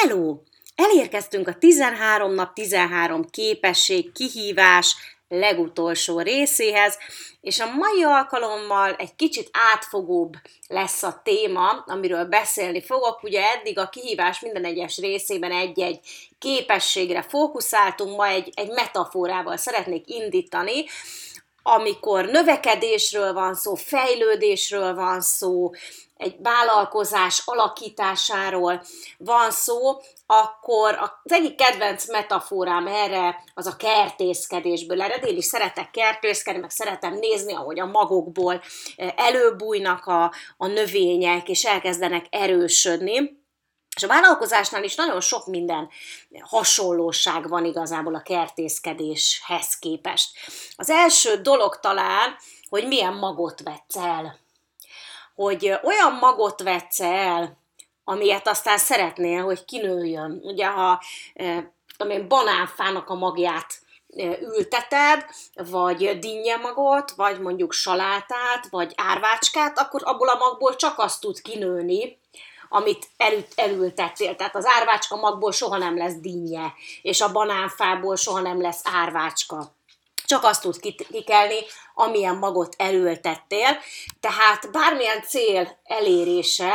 Hello! Elérkeztünk a 13 nap 13 képesség, kihívás legutolsó részéhez, és a mai alkalommal egy kicsit átfogóbb lesz a téma, amiről beszélni fogok. Ugye eddig a kihívás minden egyes részében egy-egy képességre fókuszáltunk, ma egy, egy metaforával szeretnék indítani, amikor növekedésről van szó, fejlődésről van szó, egy vállalkozás alakításáról van szó, akkor az egyik kedvenc metaforám erre az a kertészkedésből ered. Én is szeretek kertészkedni, meg szeretem nézni, ahogy a magokból előbújnak a, a növények, és elkezdenek erősödni. És a vállalkozásnál is nagyon sok minden hasonlóság van igazából a kertészkedéshez képest. Az első dolog talán, hogy milyen magot vetsz el hogy olyan magot vetsz el, amilyet aztán szeretnél, hogy kinőjön. Ugye, ha tudom banánfának a magját ülteted, vagy dinnyemagot, vagy mondjuk salátát, vagy árvácskát, akkor abból a magból csak azt tud kinőni, amit el, elültettél. Tehát az árvácska magból soha nem lesz dinnye, és a banánfából soha nem lesz árvácska csak azt tud kikelni, amilyen magot elültettél. Tehát bármilyen cél elérése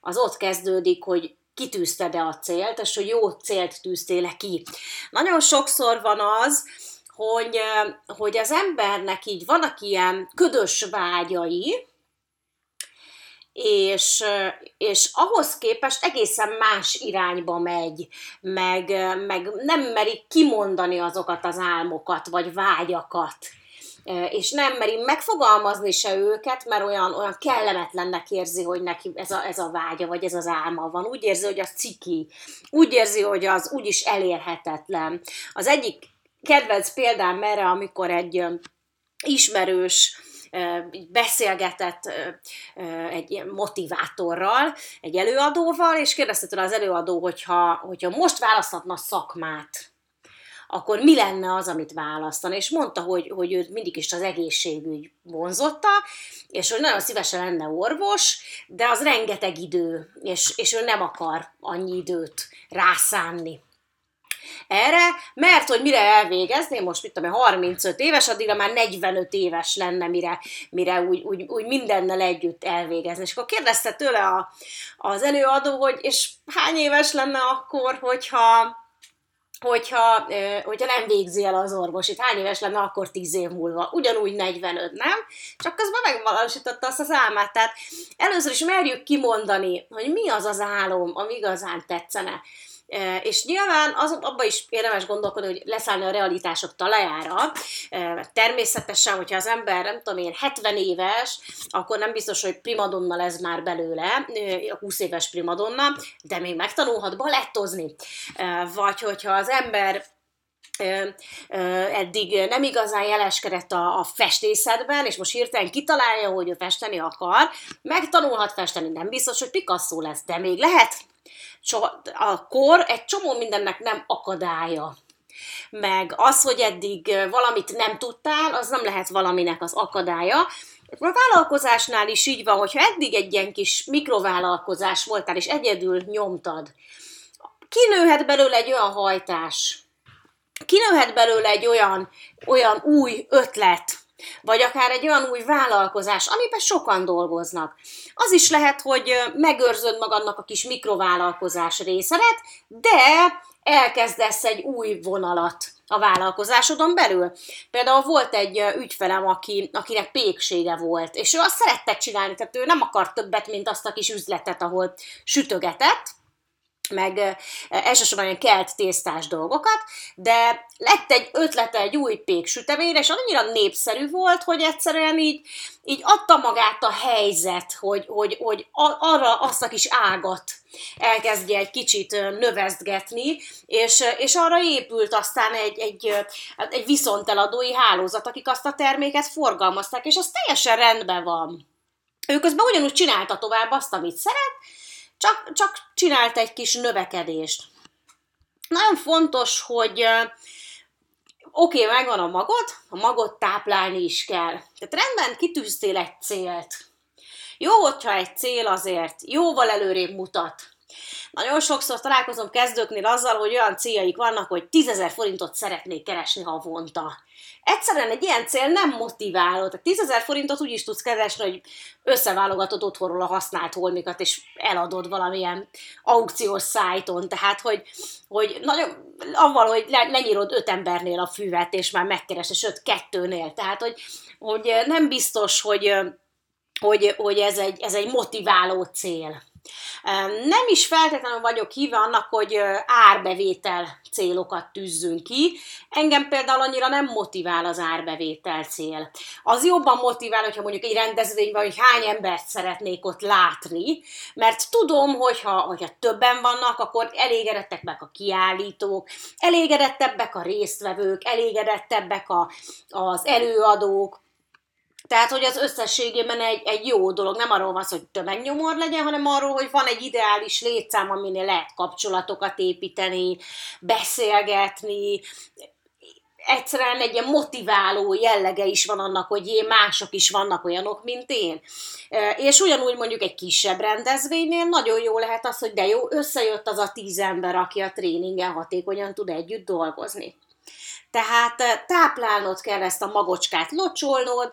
az ott kezdődik, hogy kitűzted-e a célt, és hogy jó célt tűztél ki. Nagyon sokszor van az, hogy, hogy az embernek így vannak ilyen ködös vágyai, és, és ahhoz képest egészen más irányba megy, meg, meg nem merik kimondani azokat az álmokat, vagy vágyakat, és nem meri megfogalmazni se őket, mert olyan, olyan kellemetlennek érzi, hogy neki ez a, ez a vágya, vagy ez az álma van. Úgy érzi, hogy az ciki, úgy érzi, hogy az úgyis elérhetetlen. Az egyik kedvenc példám erre, amikor egy ismerős beszélgetett egy motivátorral, egy előadóval, és kérdezte tőle az előadó, hogyha, hogyha most választhatna szakmát, akkor mi lenne az, amit választana? És mondta, hogy, hogy őt mindig is az egészségügy vonzotta, és hogy nagyon szívesen lenne orvos, de az rengeteg idő, és, és ő nem akar annyi időt rászánni erre, mert hogy mire elvégezni, most mit tudom, 35 éves, addigra már 45 éves lenne, mire, mire úgy, úgy, úgy mindennel együtt elvégezni. És akkor kérdezte tőle a, az előadó, hogy és hány éves lenne akkor, hogyha hogyha, hogyha nem végzi el az orvosit, hány éves lenne akkor 10 év múlva, ugyanúgy 45, nem? Csak közben megvalósította azt az álmát, tehát először is merjük kimondani, hogy mi az az álom, ami igazán tetszene. És nyilván az, abban is érdemes gondolkodni, hogy leszállni a realitások talajára. Természetesen, hogyha az ember, nem tudom én, 70 éves, akkor nem biztos, hogy primadonna lesz már belőle, 20 éves primadonna, de még megtanulhat balettozni. Vagy hogyha az ember eddig nem igazán jeleskedett a, a festészetben, és most hirtelen kitalálja, hogy ő festeni akar, megtanulhat festeni, nem biztos, hogy Picasso lesz, de még lehet a kor egy csomó mindennek nem akadálya. Meg az, hogy eddig valamit nem tudtál, az nem lehet valaminek az akadálya. A vállalkozásnál is így van, hogyha eddig egy ilyen kis mikrovállalkozás voltál, és egyedül nyomtad, kinőhet belőle egy olyan hajtás, kinőhet belőle egy olyan, olyan új ötlet, vagy akár egy olyan új vállalkozás, amiben sokan dolgoznak. Az is lehet, hogy megőrzöd magadnak a kis mikrovállalkozás részedet, de elkezdesz egy új vonalat a vállalkozásodon belül. Például volt egy ügyfelem, aki, akinek péksége volt, és ő azt szerette csinálni, tehát ő nem akart többet, mint azt a kis üzletet, ahol sütögetett, meg elsősorban ilyen kelt tésztás dolgokat, de lett egy ötlete egy új péksüteményre, és annyira népszerű volt, hogy egyszerűen így, így adta magát a helyzet, hogy, hogy, hogy arra azt a kis ágat elkezdje egy kicsit növesztgetni, és, és arra épült aztán egy, egy, egy viszonteladói hálózat, akik azt a terméket forgalmazták, és az teljesen rendben van. Ő közben ugyanúgy csinálta tovább azt, amit szeret, csak, csak csinált egy kis növekedést. Nagyon fontos, hogy oké, okay, megvan a magod, a magot táplálni is kell. Tehát rendben kitűztél egy célt. Jó, hogyha egy cél azért jóval előrébb mutat, Nagyon sokszor találkozom kezdőknél azzal, hogy olyan céljaik vannak, hogy 10 forintot szeretnék keresni havonta. Egyszerűen egy ilyen cél nem motiváló. Tehát 10 forintot úgy is tudsz keresni, hogy összeválogatod otthonról a használt holmikat, és eladod valamilyen aukciós szájton. Tehát, hogy, hogy nagyon, avval, hogy lenyírod öt embernél a füvet, és már megkeresed, sőt, kettőnél. Tehát, hogy, hogy nem biztos, hogy, hogy, hogy ez, egy, ez egy motiváló cél. Nem is feltétlenül vagyok híve annak, hogy árbevétel célokat tűzzünk ki. Engem például annyira nem motivál az árbevétel cél. Az jobban motivál, hogyha mondjuk egy rendezvényben, hogy hány embert szeretnék ott látni, mert tudom, hogyha, hogyha többen vannak, akkor elégedettek meg a kiállítók, elégedettebbek a résztvevők, elégedettebbek a, az előadók, tehát, hogy az összességében egy, egy jó dolog, nem arról van szó, hogy tömegnyomor legyen, hanem arról, hogy van egy ideális létszám, aminél lehet kapcsolatokat építeni, beszélgetni, egyszerűen egy ilyen motiváló jellege is van annak, hogy én, mások is vannak olyanok, mint én. És ugyanúgy mondjuk egy kisebb rendezvénynél nagyon jó lehet az, hogy de jó, összejött az a tíz ember, aki a tréningen hatékonyan tud együtt dolgozni. Tehát táplálnod kell ezt a magocskát, locsolnod,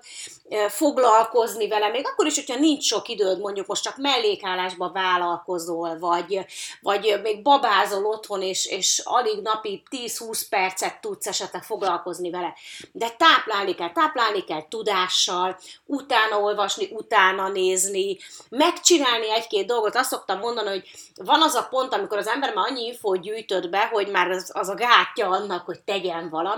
foglalkozni vele, még akkor is, hogyha nincs sok időd, mondjuk most csak mellékállásba vállalkozol, vagy, vagy még babázol otthon, és, és alig napi 10-20 percet tudsz esetleg foglalkozni vele. De táplálni kell, táplálni kell tudással, utána olvasni, utána nézni, megcsinálni egy-két dolgot. Azt szoktam mondani, hogy van az a pont, amikor az ember már annyi infót gyűjtött be, hogy már az, az a gátja annak, hogy tegyen valamit,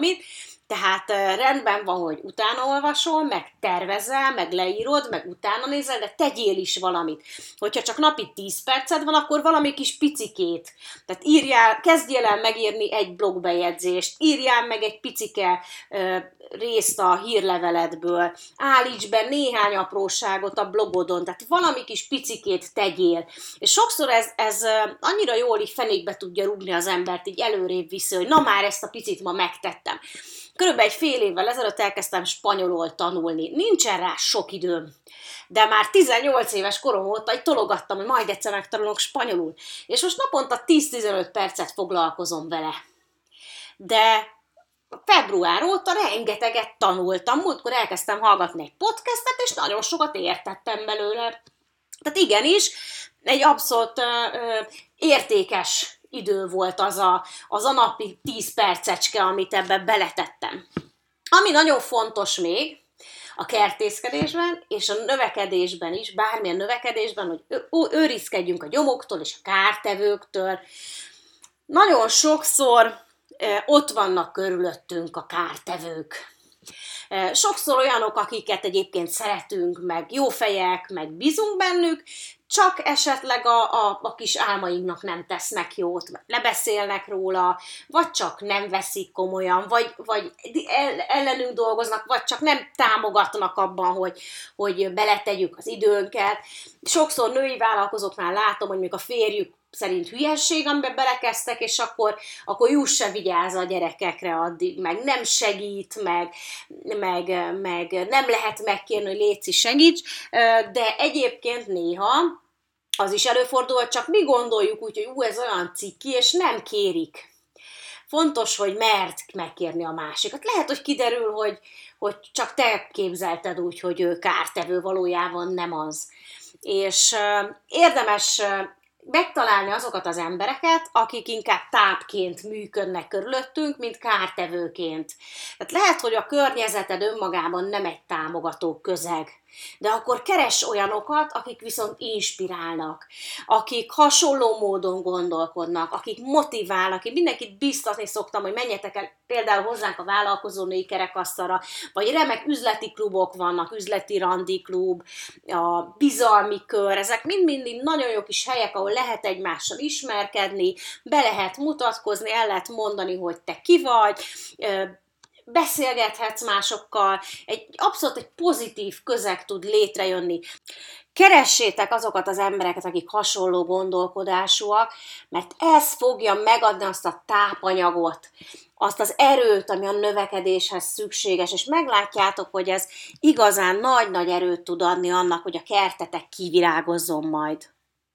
tehát rendben van, hogy utána olvasol, meg tervezel, meg leírod, meg utána nézel, de tegyél is valamit. Hogyha csak napi 10 perced van, akkor valami kis picikét. Tehát írjál, kezdjél el megírni egy blogbejegyzést, írjál meg egy picike részt a hírleveledből, állíts be néhány apróságot a blogodon, tehát valami kis picikét tegyél. És sokszor ez, ez annyira jól így fenékbe tudja rúgni az embert, így előrébb vissza, hogy na már ezt a picit ma megtettem. Körülbelül egy fél évvel ezelőtt elkezdtem spanyolul tanulni. Nincsen rá sok időm. De már 18 éves korom óta egy tologattam, hogy majd egyszer megtanulok spanyolul. És most naponta 10-15 percet foglalkozom vele. De február óta rengeteget tanultam. Múltkor elkezdtem hallgatni egy podcastet, és nagyon sokat értettem belőle. Tehát igenis, egy abszolút ö, ö, értékes idő volt az a, az a napi 10 percecske, amit ebbe beletettem. Ami nagyon fontos még, a kertészkedésben és a növekedésben is, bármilyen növekedésben, hogy őrizkedjünk a gyomoktól és a kártevőktől. Nagyon sokszor ott vannak körülöttünk a kártevők. Sokszor olyanok, akiket egyébként szeretünk, meg jó fejek, meg bízunk bennük, csak esetleg a, a, a kis álmainknak nem tesznek jót, lebeszélnek róla, vagy csak nem veszik komolyan, vagy, vagy ellenünk dolgoznak, vagy csak nem támogatnak abban, hogy, hogy beletegyük az időnket. Sokszor női vállalkozóknál látom, hogy még a férjük szerint hülyesség, amiben belekezdtek, és akkor, akkor Juss se vigyáz a gyerekekre addig, meg nem segít, meg, meg, meg nem lehet megkérni, hogy Léci segíts, de egyébként néha az is előfordul, csak mi gondoljuk úgy, hogy ú, ez olyan ciki, és nem kérik. Fontos, hogy mert megkérni a másikat. Lehet, hogy kiderül, hogy, hogy csak te képzelted úgy, hogy ő kártevő, valójában nem az. És érdemes megtalálni azokat az embereket, akik inkább tápként működnek körülöttünk, mint kártevőként. Tehát lehet, hogy a környezeted önmagában nem egy támogató közeg, de akkor keres olyanokat, akik viszont inspirálnak, akik hasonló módon gondolkodnak, akik motiválnak. Én mindenkit biztatni szoktam, hogy menjetek el például hozzánk a vállalkozónői kerekasztalra, vagy remek üzleti klubok vannak, üzleti randi klub, a bizalmi kör, ezek mind-mind nagyon jó kis helyek, ahol lehet egymással ismerkedni, be lehet mutatkozni, el lehet mondani, hogy te ki vagy, beszélgethetsz másokkal, egy abszolút egy pozitív közeg tud létrejönni. Keressétek azokat az embereket, akik hasonló gondolkodásúak, mert ez fogja megadni azt a tápanyagot, azt az erőt, ami a növekedéshez szükséges, és meglátjátok, hogy ez igazán nagy-nagy erőt tud adni annak, hogy a kertetek kivirágozzon majd.